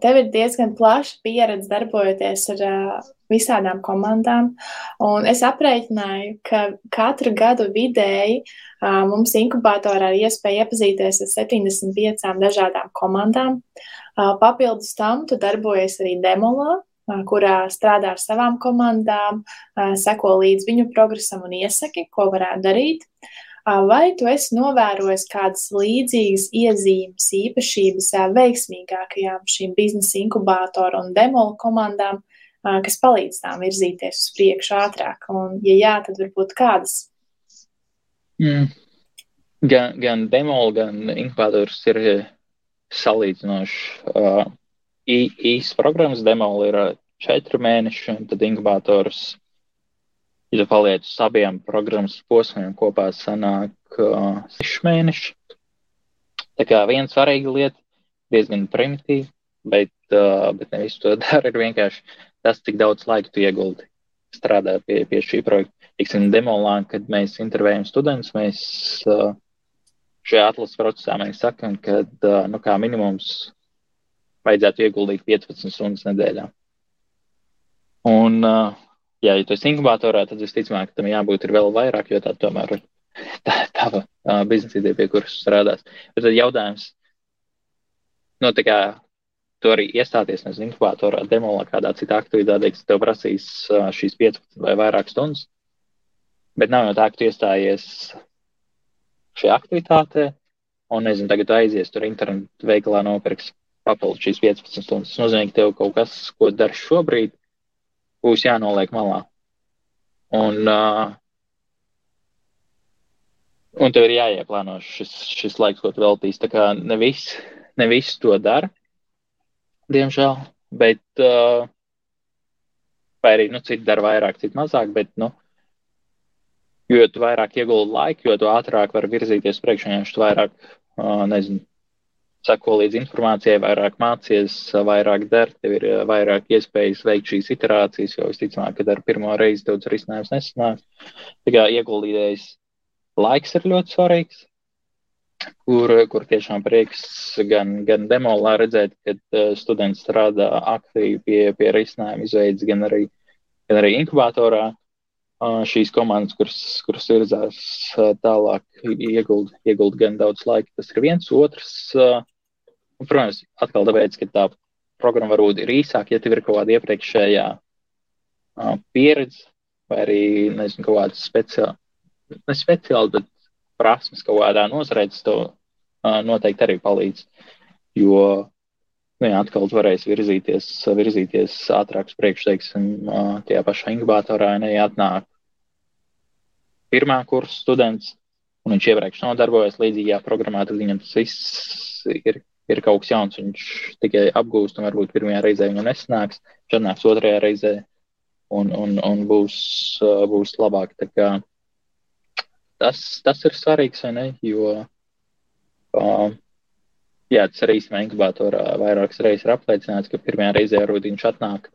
tev ir diezgan plaša pieredze darbojoties ar visādām komandām. Un es aprēķināju, ka katru gadu vidēji mums inkubatorā ir iespēja iepazīties ar 75 dažādām komandām. Papildus tam tu darbojies arī demolā, kurā strādā ar savām komandām, seko līdz viņu progresam un iesaki, ko varētu darīt. Vai tu esi novērojis kādas līdzīgas iezīmes, īpašības veiksmīgākajām šīm biznesa inkubātoru un demolu komandām, kas palīdz tām virzīties uz priekšu ātrāk? Un, ja jā, tad varbūt kādas? Mm. Gan, gan demolu, gan inkubators ir salīdzinoši uh, īsts programmas. Demolu ir četri mēneši, un tad inkubators Ja tu paliec uz abiem programmas posmiem kopā, sanāk uh, seši mēneši. Tā kā viena svarīga lieta, diezgan primitīva, bet, uh, bet ne visu to dara. Ir vienkārši tas, cik daudz laika tu ieguldi strādāt pie, pie šī projekta. Tiksim, demolā, kad mēs intervējam studentus, mēs uh, šajā atlases procesā mēs sakam, ka nu, minimums vajadzētu ieguldīt 15 stundas nedēļā. Un jā, ja tu esi inkubatorā, tad visticamāk tam jābūt vēl vairāk, jo tā tomēr ir tā, tava uh, biznesa ideja, pie kuras strādās. Bet tad jautājums, nu, tā kā tu arī iestāties, nezinu, inkubatorā, demolā, kādā citā aktivitātē, kas tev prasīs uh, šīs 15 vai vairāk stundas, bet nav jau tā, ka tu iestājies šajā aktivitātē, un, nezinu, tagad aizies tur internetu veikalā nopirks papildus šīs 15 stundas. Tas nozīmē, ka tev kaut kas, ko dari šobrīd, būs jānoliek malā. Un, uh, un tev ir jāieplāno šis, šis laiks, ko tu veltīsi. Tā kā ne viss ne vis to dara, diemžēl, bet uh, vai arī nu, citi dara vairāk, citi mazāk, bet nu, jo vairāk ieguldi laiku, jo ātrāk vari virzīties priekšā, jo vairāk, nezinu, seko līdz informācijai, vairāk mācies, vairāk der, tev ir vairāk iespējas veikt šīs iterācijas, jo visticamāk, kad ar pirmo reizi daudz risinājums nesanāk. Tā kā ieguldītais laiks ir ļoti svarīgs, kur, kur tiešām prieks gan, gan demolā redzēt, uh, students strādā aktīvi pie, pie risinājuma izveidas, gan arī, gan arī inkubatorā. Šīs komandas, kuras, kuras virzās tālāk, ieguld, ieguld gan daudz laika. Tas ir viens. Otrs, protams, atkal tāpēc, ka tā programma varbūt ir īsāka, ja tev ir kaut kāda iepriekšējā pieredze vai arī, nezinu, kaut kāda speciāla, ne speciāla, bet prasmes kaut kādā nozarē, tas tev noteikti arī palīdz. Jo, nu, jā, atkal tu varēsi virzīties, virzīties ātrāk uz priekšu, teiksim, tajā pašā inkubatorā, ja neatnāk pirmā kursa students, un viņš iepriekš nav darbojies līdzīgajā programmā, tad viņam tas viss ir ir kaut kas jauns, viņš tikai apgūst, un varbūt pirmajā reizē viņam nesanāks, tad nāks otrajā reizē un, un, un būs, būs labāk. Tas, tas ir svarīgs, vai ne? Jo, uh, jā, tas arī īstenībā inkubatorā vairākas reizes ir apliecināts, ka pirmajā reizē viņš atnāk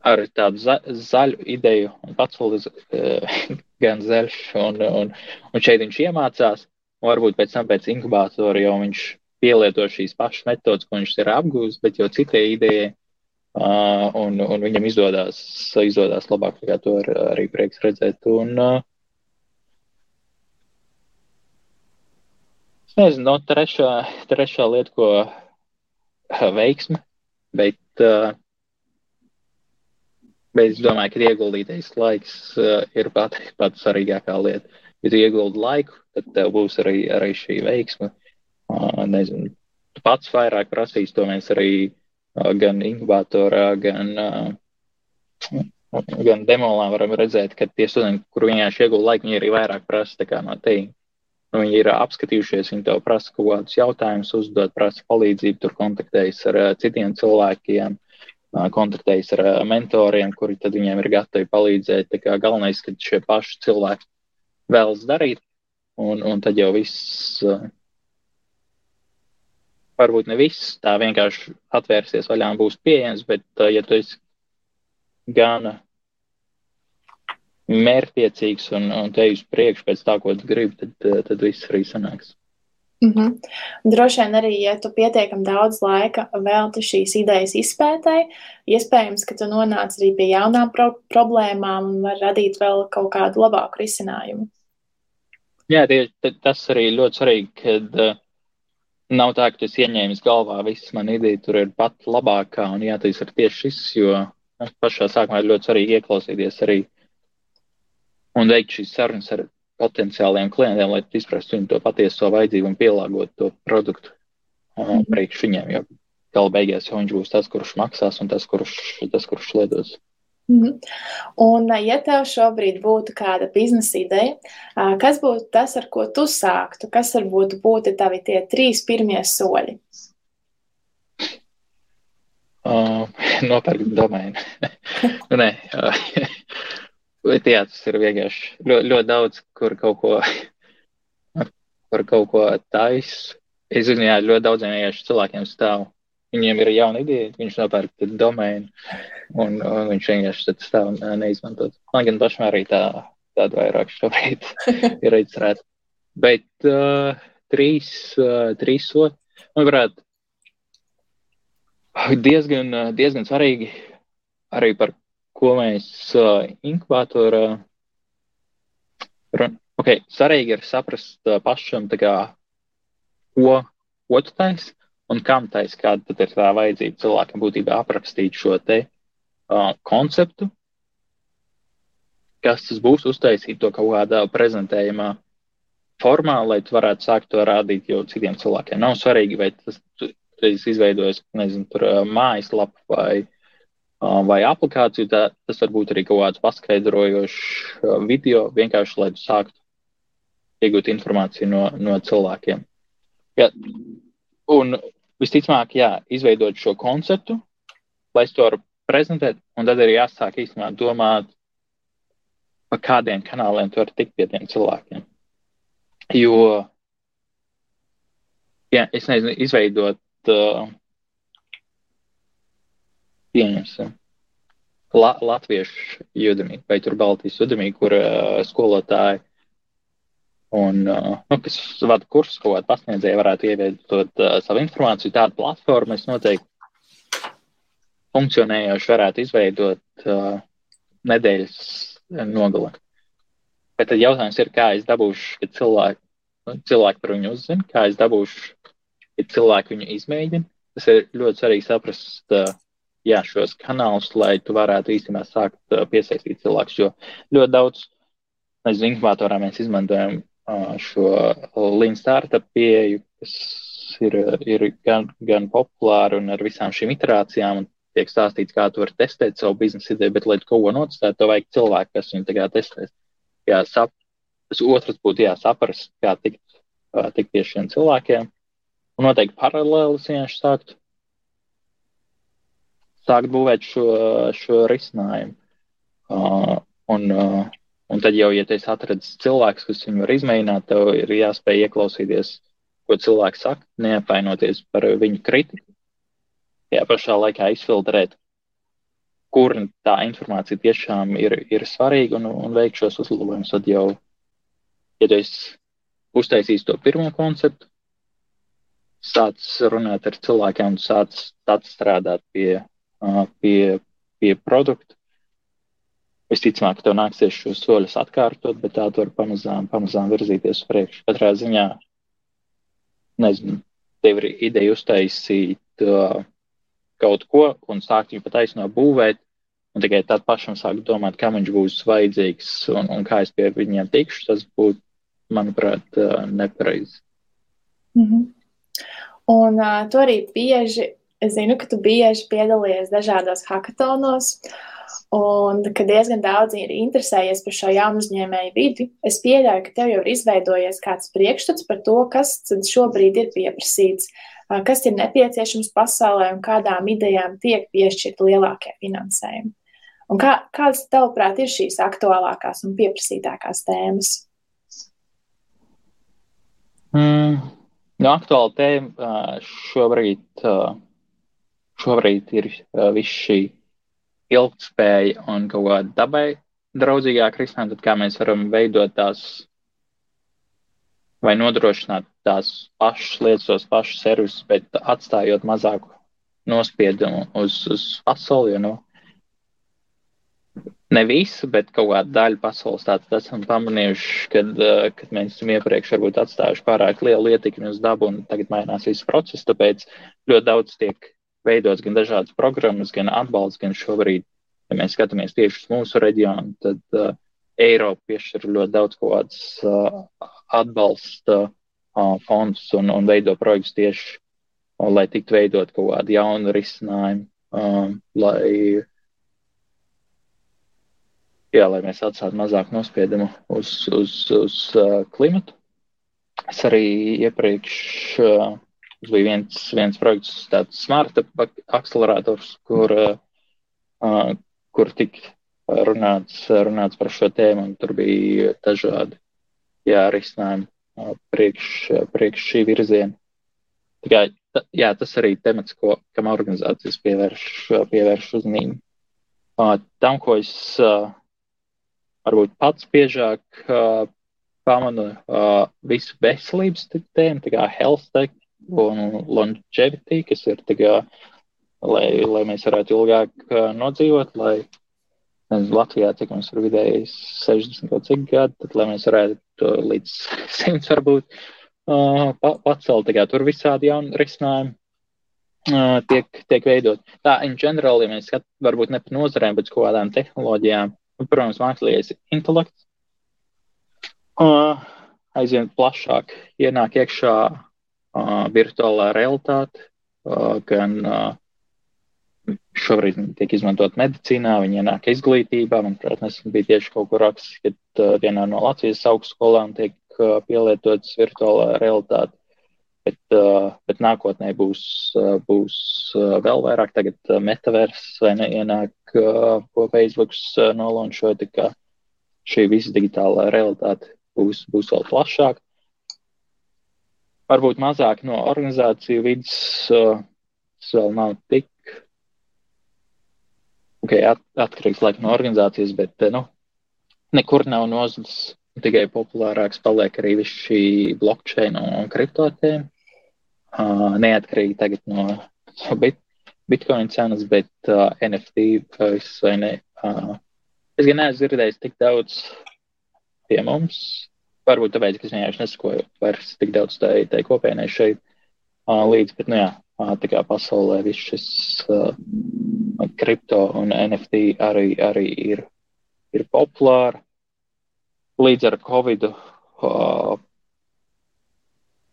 ar tādu za zaļu ideju, un pats vēl uh, gan zaļš, un, un, un šeit viņš iemācās, varbūt pēc tam pēc inkubatora jau viņš pielieto šīs pašas metodas, ko viņš ir apgūlis, bet jau citai idejai, uh, un, un viņam izdodas, izdodas labāk, kā to ar, arī prieks redzēt. Un, uh, Es nezinu, no trešā, trešā lieta, ko veiksme, bet, uh, bet es domāju, ka ieguldītais laiks uh, ir pat, pats svarīgākā lieta. Ja tu ieguldi laiku, tad tev būs arī, arī šī veiksme. Nezinu, tu pats vairāk prasīs, to mēs arī gan inkubatorā, gan, gan demolā varam redzēt, ka tie studenti, kur vienkārši iegulda laiku, viņi arī vairāk prasa no tevis. Nu, viņi ir apskatījušies, viņi tev prasa kaut kādus jautājumus, uzdod, prasa palīdzību, tur kontaktējas ar citiem cilvēkiem, kontaktējas ar mentoriem, kuri tad viņiem ir gatavi palīdzēt. Tā kā galvenais, ka šie paši cilvēki vēlas darīt, un, un tad jau viss, varbūt ne viss tā vienkārši atvērsies vaļā un būs pieejams, bet ja tu esi gana mērķtiecīgs un, un te uz priekšu pēc tā, ko tu gribi, tad, eh, tad viss arī sanāks. Mm -hmm. Droši vien arī, ja tu pietiekami daudz laika velti šīs idejas izpētēji, iespējams, ka tu nonāc arī pie jaunām pro problēmām un var radīt vēl kaut kādu labāku risinājumu. Jā, tie, tas arī ļoti svarīgi, kad uh, nav tā, ka tu ieņēmis galvā visas man ideja, tur ir pat labākā un jātais ir tieši šis, jo nu, pašā sākumā ir ļoti svarīgi ieklausīties arī uh, un veikt šīs sarunas ar potenciāliem klientiem, lai izprastu viņu to patieso vajadzību un pielāgotu to produktu mm. priekš viņiem. Jo gala beigās jau viņš būs tas, kurš maksās un tas, kurš, tas, kurš lietos. -hmm. Un, ja tev šobrīd būtu kāda biznesa ideja, kas būtu tas, ar ko tu sāktu? Kas varbūt būtu tavi tie trīs pirmie soļi? Uh, nopērkt domēnu. Nē, uh, Bet jā, tas ir vienkārši ļoti, ļoti daudz, kur kaut ko, kur kaut ko taisa. Es zinu, jā, ļoti daudziem vienkārši cilvēkiem stāv. Viņiem ir jauna ideja, viņš nopērk domēnu, un, un viņš vienkārši stāv neizmantot. Man gan pašam arī tā, tāda vairāk šobrīd ir izcerēta. Bet uh, trīs, uh, trīs sodi, manuprāt, diezgan, diezgan svarīgi arī par ko mēs uh, inkubatorā. Ok, svarīgi ir saprast uh, pašam, kā, ko, ko tu taisi un kam taisi, kāda ir tā vajadzība cilvēkam būtībā aprakstīt šo te uh, konceptu, kas tas būs, uztaisīt to kaut kādā prezentējumā formā, lai tu varētu sākt to rādīt jau citiem cilvēkiem. Nav svarīgi, vai tas tu izveidojis, nezinu, tur mājaslapu vai uh, vai aplikāciju, tā, tas var būt arī kaut kāds paskaidrojošs video, vienkārši lai sāktu iegūt informāciju no, no cilvēkiem. Ja, un visticamāk, jā, izveidot šo konceptu, lai es to varu prezentēt, un tad arī jāsāk īstenībā domāt, pa kādiem kanāliem tu vari tikt pie tiem cilvēkiem. Jo, ja es nezinu, izveidot uh, pieņemsim la, latviešu judamī vai tur Baltijas judamī, kur uh, skolotāji un, uh, nu, kas vada kursus kaut kādu pasniedzēju varētu ievietot uh, savu informāciju. Tādu platformu es noteikti funkcionējoši varētu izveidot uh, nedēļas nogalē. Bet tad jautājums ir, kā es dabūšu, kad cilvēki, nu, cilvēki par viņu uzzina, kā es dabūšu, kad cilvēki viņu izmēģina. Tas ir ļoti svarīgi saprast, uh, jā, šos kanālus, lai tu varētu īstenībā sākt uh, piesaistīt cilvēkus. Jo ļoti daudz, nezinu, inkubatorā mēs izmantojam uh, šo Lean Startup pieeju, kas ir, ir gan, gan populāra un ar visām šīm iterācijām. Tiek stāstīts, kā tu vari testēt savu biznesa ideju, bet, lai kaut ko notestētu, tev vajag cilvēku, kas viņu tagad testēs. Jā, sap, tas otrs būtu jāsaprast, kā tikt, uh, tikt pie šiem cilvēkiem. Un noteikti paralēlis vienkārši sākt sākt būvēt šo, šo risinājumu. Uh, un, uh, un tad jau, ja tu atradzi cilvēks, kas viņu var izmēģināt, tev ir jāspēj ieklausīties, ko cilvēks saka, neapvainoties par viņu kritiku. Jā, pašā laikā izfiltrēt, kur tā informācija tiešām ir, ir svarīga un, un veikt šos uzlabojumus. Tad jau, ja tu esi uztaisījis to pirmo konceptu, sāc runāt ar cilvēkiem un sāc, sāc strādāt pie pie, pie produkta. Visticamāk, ka tev nāksies šos soļus atkārtot, bet tā tu vari pamazām, pamazām virzīties uz priekšu. Katrā ziņā nezinu, tev ir ideja uztaisīt uh, kaut ko un sākt viņu pat aizno būvēt, un tikai tad pašam sākt domāt, kam viņš būs vajadzīgs un, un kā es pie viņiem tikšu, tas būtu, manuprāt, uh, nepareizi. Mm -hmm. Un uh, tu arī bieži, es zinu, ka tu bieži piedalījies dažādos hackatonos, un ka diezgan daudz ir interesējies par šo jaunu uzņēmēju vidi. Es pieļauju, ka tev jau ir izveidojies kāds priekšstats par to, kas šobrīd ir pieprasīts, kas ir nepieciešams pasaulē un kādām idejām tiek piešķirta lielākie finansējumi. Un kā, kādas, tavuprāt, ir šīs aktuālākās un pieprasītākās tēmas? Mm, no nu, aktuāla tēma šobrīd, šobrīd ir viss šī ilgtspēja un kaut kāda dabai draudzīgāka risinājuma, tad kā mēs varam veidot tās vai nodrošināt tās pašas lietas, tos pašus servisus, bet atstājot mazāku nospiedumu uz, uz pasauli. Jo, nu, ne visu, bet kaut kādu daļu pasaules tādu esam pamanījuši, kad, uh, kad mēs esam iepriekš varbūt atstājuši pārāk lielu ietekmi uz dabu un tagad mainās viss process. Tāpēc ļoti daudz tiek veidots gan dažādas programmas, gan atbalsts, gan šobrīd, ja mēs skatāmies tieši uz mūsu reģionu, tad uh, Eiropa piešķir ļoti daudz kādas uh, atbalsta uh, fondus un, un veido projektus tieši, uh, lai tiktu veidot kaut kādu jaunu risinājumu, uh, lai jā, lai mēs atstātu mazāk nospiedumu uz, uz, uz uh, klimatu. Es arī iepriekš uh, bija viens, viens projekts, tāds smart akcelerators, kur, uh, kur tika runāts, runāts par šo tēmu, un tur bija dažādi jā, risinājumi uh, priekš, priekš šī virziena. Tikai, jā, tas arī temats, ko, kam organizācijas pievērš, pievērš uzmanību. Uh, tam, ko es uh, varbūt pats biežāk uh, pamanu uh, visu veselības tēmu, tā kā health tech un longevity, kas ir tā kā, lai, lai mēs varētu ilgāk nodzīvot, lai nezinu, Latvijā, cik mums ir vidēji 60 kaut cik gadi, tad lai mēs varētu līdz 100 varbūt uh, pacelt, tā kā tur visādi jauni risinājumi. Uh, tiek, tiek veidot. Tā, in general, ja mēs skatāmies, varbūt ne par nozarēm, bet kaut kādām tehnoloģijām, Un, protams, mākslīgais intelekts uh, aizvien plašāk ienāk iekšā virtuālā realitāte, gan šobrīd tiek izmantot medicīnā, viņi ienāk izglītībā. Manuprāt, nesen bija tieši kaut kur raksts, ka vienā no Latvijas augstskolām tiek pielietotas virtuālā realitāte. Bet, bet nākotnē būs, būs vēl vairāk. Tagad uh, metavers vai neienāk, ko Facebook nolonšoja. Šī visa digitālā realitāte būs, būs vēl plašāka. Varbūt mazāk no organizāciju vidas uh, vēl nav tik okay, at, atkarīgs laika no organizācijas, bet uh, nu, nekur nav nozadzis tikai populārāks paliek arī viss šī blockchain un kriptotēma. Uh, neatkarīgi tagad no bit, bitcoin cenas, bet uh, NFT viss vai ne. Uh, es gan neesmu dzirdējis tik daudz pie mums. Varbūt tāpēc, ka es vienkārši nesakoju vairs tik daudz tai, tai kopienai šeit uh, līdz, bet, nu jā, uh, tā kā pasaulē viss šis uh, kripto un NFT arī, arī ir, ir populāri līdz ar Covid. Uh,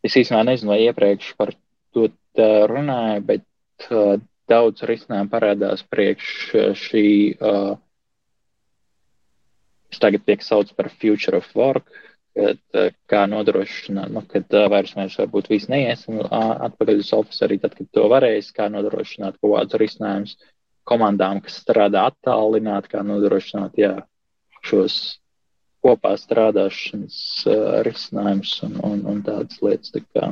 es īstenībā nezinu, vai iepriekš par to runāju, bet uh, daudz risinājumu parādās priekš šī, uh, kas tagad tiek saukts par Future of Work, kad, uh, kā nodrošināt, nu, kad uh, vairs mēs varbūt visi neiesim atpakaļ uz office arī tad, kad to varēs, kā nodrošināt kaut kādus risinājumus komandām, kas strādā attālināt, kā nodrošināt, jā, šos kopā strādāšanas uh, risinājums un, un, un tādas lietas. Tā kā.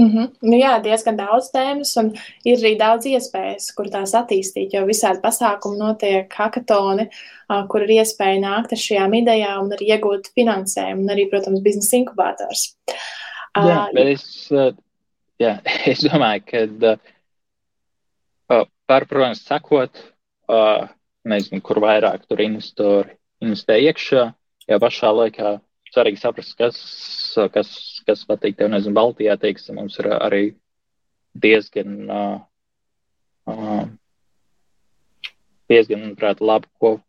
Mm -hmm. nu, jā, diezgan daudz tēmas, un ir arī daudz iespējas, kur tās attīstīt. Jo visādi pasākumi notiek, hackathoni, uh, kur ir iespēja nākt ar šajām idejām un arī iegūt finansējumu, un arī, protams, biznesa inkubators. Uh, jā, bet es, uh, jā, es domāju, ka uh, par, protams, sakot, uh, nezinu, kur vairāk tur investori investē iekšā, ja pašā laikā svarīgi saprast, kas, kas, kas patīk tev. Nezinu, Baltijā, teiksim, mums ir arī diezgan, uh, uh, diezgan, manuprāt, labi kop,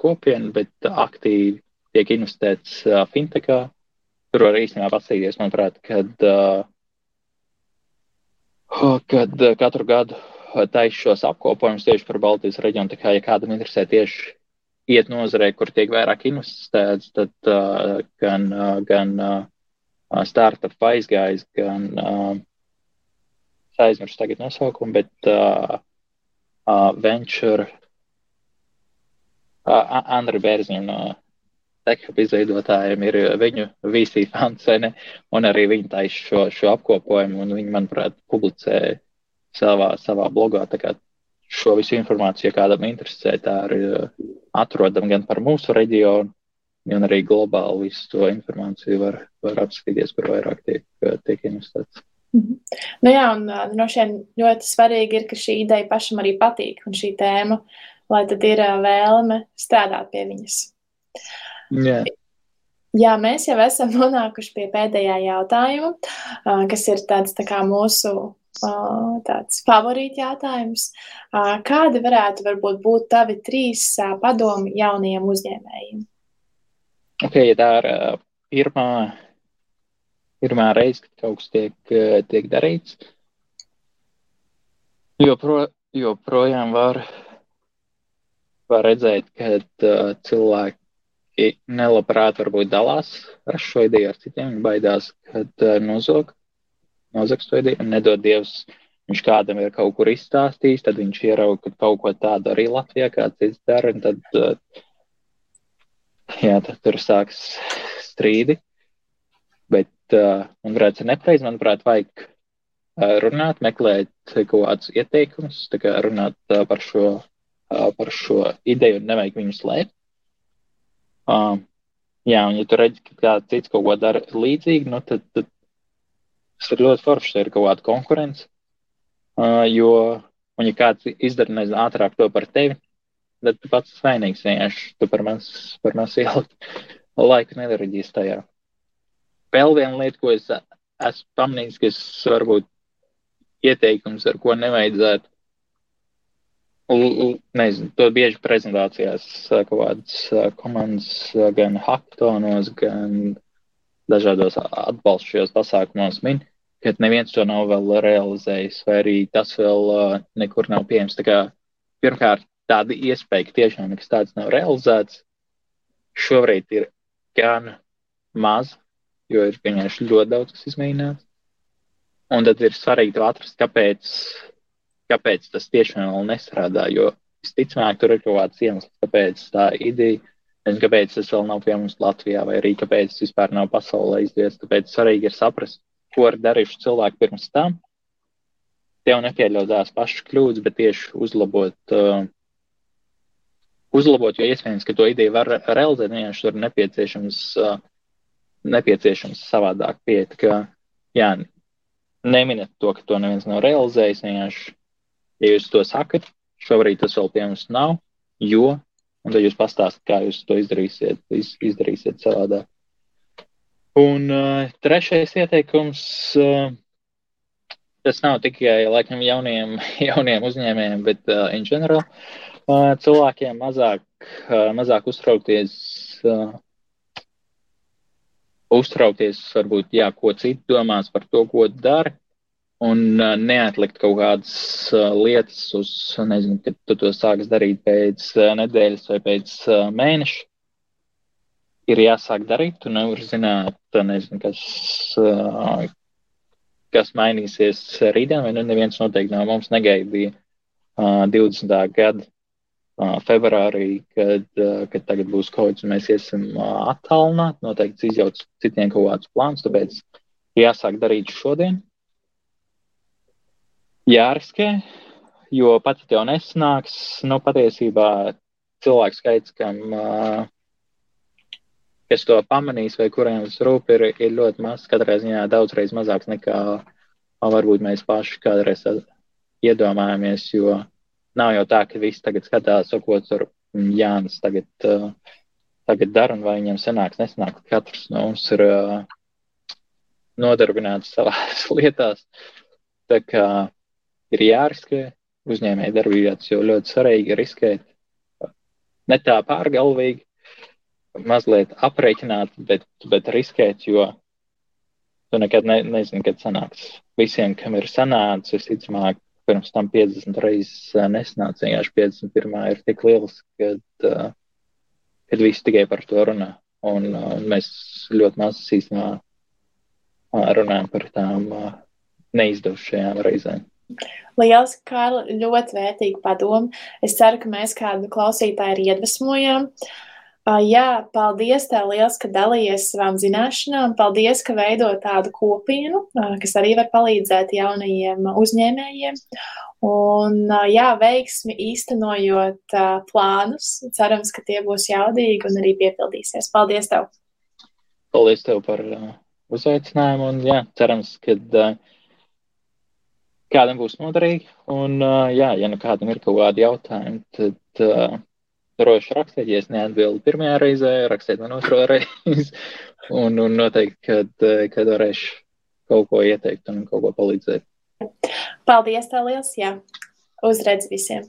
kopiena, bet aktīvi tiek investēts uh, fintechā. Tur var īstenībā paskatīties, manuprāt, kad, uh, kad uh, katru gadu taisa šos apkopojumus tieši par Baltijas reģionu. Tā kā, ja kādam interesē tieši iet nozarē, kur tiek vairāk investēts, tad uh, gan, uh, gan uh, startup aizgājis, gan uh, aizmirsu tagad nosaukumu, bet uh, uh, venture uh, Andri Bērziņu no TechHub izveidotājiem ir viņu VC funds, ne? un arī viņi taisa šo, šo apkopojumu, un viņi, manuprāt, publicē savā, savā blogā. Tā kā šo visu informāciju, ja kādam interesē, tā ir uh, atrodama gan par mūsu reģionu, gan arī globāli visu to informāciju var, var apskatīties, kur vairāk tiek, uh, tiek investēts. Mm -hmm. Nu jā, un uh, no šiem ļoti svarīgi ir, ka šī ideja pašam arī patīk, un šī tēma, lai tad ir vēlme strādāt pie viņas. Yeah. Jā, mēs jau esam nonākuši pie pēdējā jautājuma, kas ir tāds tā kā mūsu tāds favorīta jautājums. Kādi varētu varbūt būt tavi trīs padomi jaunajiem uzņēmējiem? Ok, ja tā ir pirmā, pirmā reize, kad kaut kas tiek, tiek darīts, jopro, joprojām var, var redzēt, ka uh, cilvēki nelabprāt varbūt dalās ar šo ideju ar citiem, baidās, kad uh, nozog nozags ideju, un nedod Dievs, viņš kādam ir kaut kur izstāstījis, tad viņš ierauga, ka kaut ko tādu arī Latvijā kāds cits dara, un tad, uh, jā, tad tur sāks strīdi. Bet, un varētu ser nepreiz, manuprāt, vajag uh, runāt, meklēt kaut kādus ieteikumus, tā kā runāt par šo, par šo ideju un nevajag viņu slēpt. Uh, jā, un ja tu redzi, ka kāds cits kaut ko dara līdzīgi, nu, tad, tad Tas ir ļoti forši, ir kaut kāda konkurence. Uh, jo, un ja kāds izdara nezinu, ātrāk to par tevi, tad tu pats vainīgs vienkārši. Tu par maz, par maz ielikt laiku nedarījies tajā. Vēl viena lieta, ko es esmu pamanījis, kas varbūt ieteikums, ar ko nevajadzētu. Nezinu, to bieži prezentācijās kaut kādas komandas, gan hackathons, gan dažādos atbalstošajos pasākumos min, ka neviens to nav vēl realizējis, vai arī tas vēl uh, nekur nav pieejams. Tā kā, pirmkārt, tāda iespēja, ka tiešām nekas tāds nav realizēts, šobrīd ir gan maz, jo ir vienkārši ļoti daudz, kas izmēģināts. Un tad ir svarīgi atrast, kāpēc, kāpēc tas tiešām vēl nestrādā. Jo visticamāk, tur ir kaut kāds iemesls, kāpēc tā ideja Nezinu, kāpēc tas vēl nav pie mums Latvijā, vai arī kāpēc tas vispār nav pasaulē izdevies. Tāpēc svarīgi ir saprast, ko ir darījuši cilvēki pirms tam. Tev nepieļaut tās pašas kļūdas, bet tieši uzlabot, uh, uzlabot jo iespējams, ka to ideju var realizēt, vienkārši tur nepieciešams, uh, nepieciešams savādāk pieiet. Ka, jā, neminiet to, ka to neviens nav realizējis. Vienkārši, ja jūs to sakat, šobrīd tas vēl pie mums nav, jo Un tad jūs pastāstāt, kā jūs to izdarīsiet, iz, izdarīsiet savādāk. Un uh, trešais ieteikums, uh, tas nav tikai laikam jauniem, jauniem uzņēmējiem, bet uh, in general uh, cilvēkiem mazāk, uh, mazāk uztraukties, uh, uztraukties varbūt, jā, ko citi domās par to, ko dara un uh, neatlikt kaut kādas uh, lietas uz, nezinu, kad tu to sāks darīt pēc uh, nedēļas vai pēc uh, mēneša. Ir jāsāk darīt, tu nevari zināt, nezinu, kas, uh, kas mainīsies rītdien, vai nu neviens noteikti no mums negaidīja uh, 20. gada uh, februārī, kad, uh, kad tagad būs kaut kas, un mēs iesim uh, attālināt, noteikti izjauc citiem kaut kādus plānus, tāpēc jāsāk darīt šodien jāriskē, jo pats tev nesanāks. Nu, patiesībā cilvēku skaits, kam, kas to pamanīs vai kuriem tas rūp, ir, ir ļoti maz. Katrā ziņā daudzreiz mazāks nekā varbūt mēs paši kādreiz iedomājamies, jo nav jau tā, ka visi tagad skatās, ko tur Jānis tagad uh, tagad dara un vai viņiem sanāks, nesanāks. Katrs no mums ir uh, nodarbināts savās lietās. Tā kā ir jāriskē uzņēmēji darbībā, tas jau ļoti svarīgi riskēt. Ne tā pārgalvīgi, mazliet aprēķināt, bet, bet riskēt, jo tu nekad ne, nezini, kad sanāks. Visiem, kam ir sanācis, visticamāk, pirms tam 50 reizes nesanāca. Vienkārši 51. ir tik liels, kad, kad visi tikai par to runā. Un, un mēs ļoti maz īstenībā runājam par tām neizdevušajām reizēm. Lielas, Kārli, ļoti vērtīgi padomu. Es ceru, ka mēs kādu klausītāju ir iedvesmojām. Jā, paldies tev liels, ka dalījies savām zināšanām. Paldies, ka veido tādu kopienu, kas arī var palīdzēt jaunajiem uzņēmējiem. Un, jā, veiksmi īstenojot plānus. Cerams, ka tie būs jaudīgi un arī piepildīsies. Paldies tev! Paldies tev par uzaicinājumu un jā, cerams, ka uh, kādam būs noderīgi. Un, uh, jā, ja nu kādam ir kaut kādi jautājumi, tad uh, droši rakstiet, ja es neatbildu pirmajā reizē, rakstiet man otro reizi. un, un noteikti, kad, kad varēšu kaut ko ieteikt un kaut ko palīdzēt. Paldies, tev liels! Jā, uzredz visiem!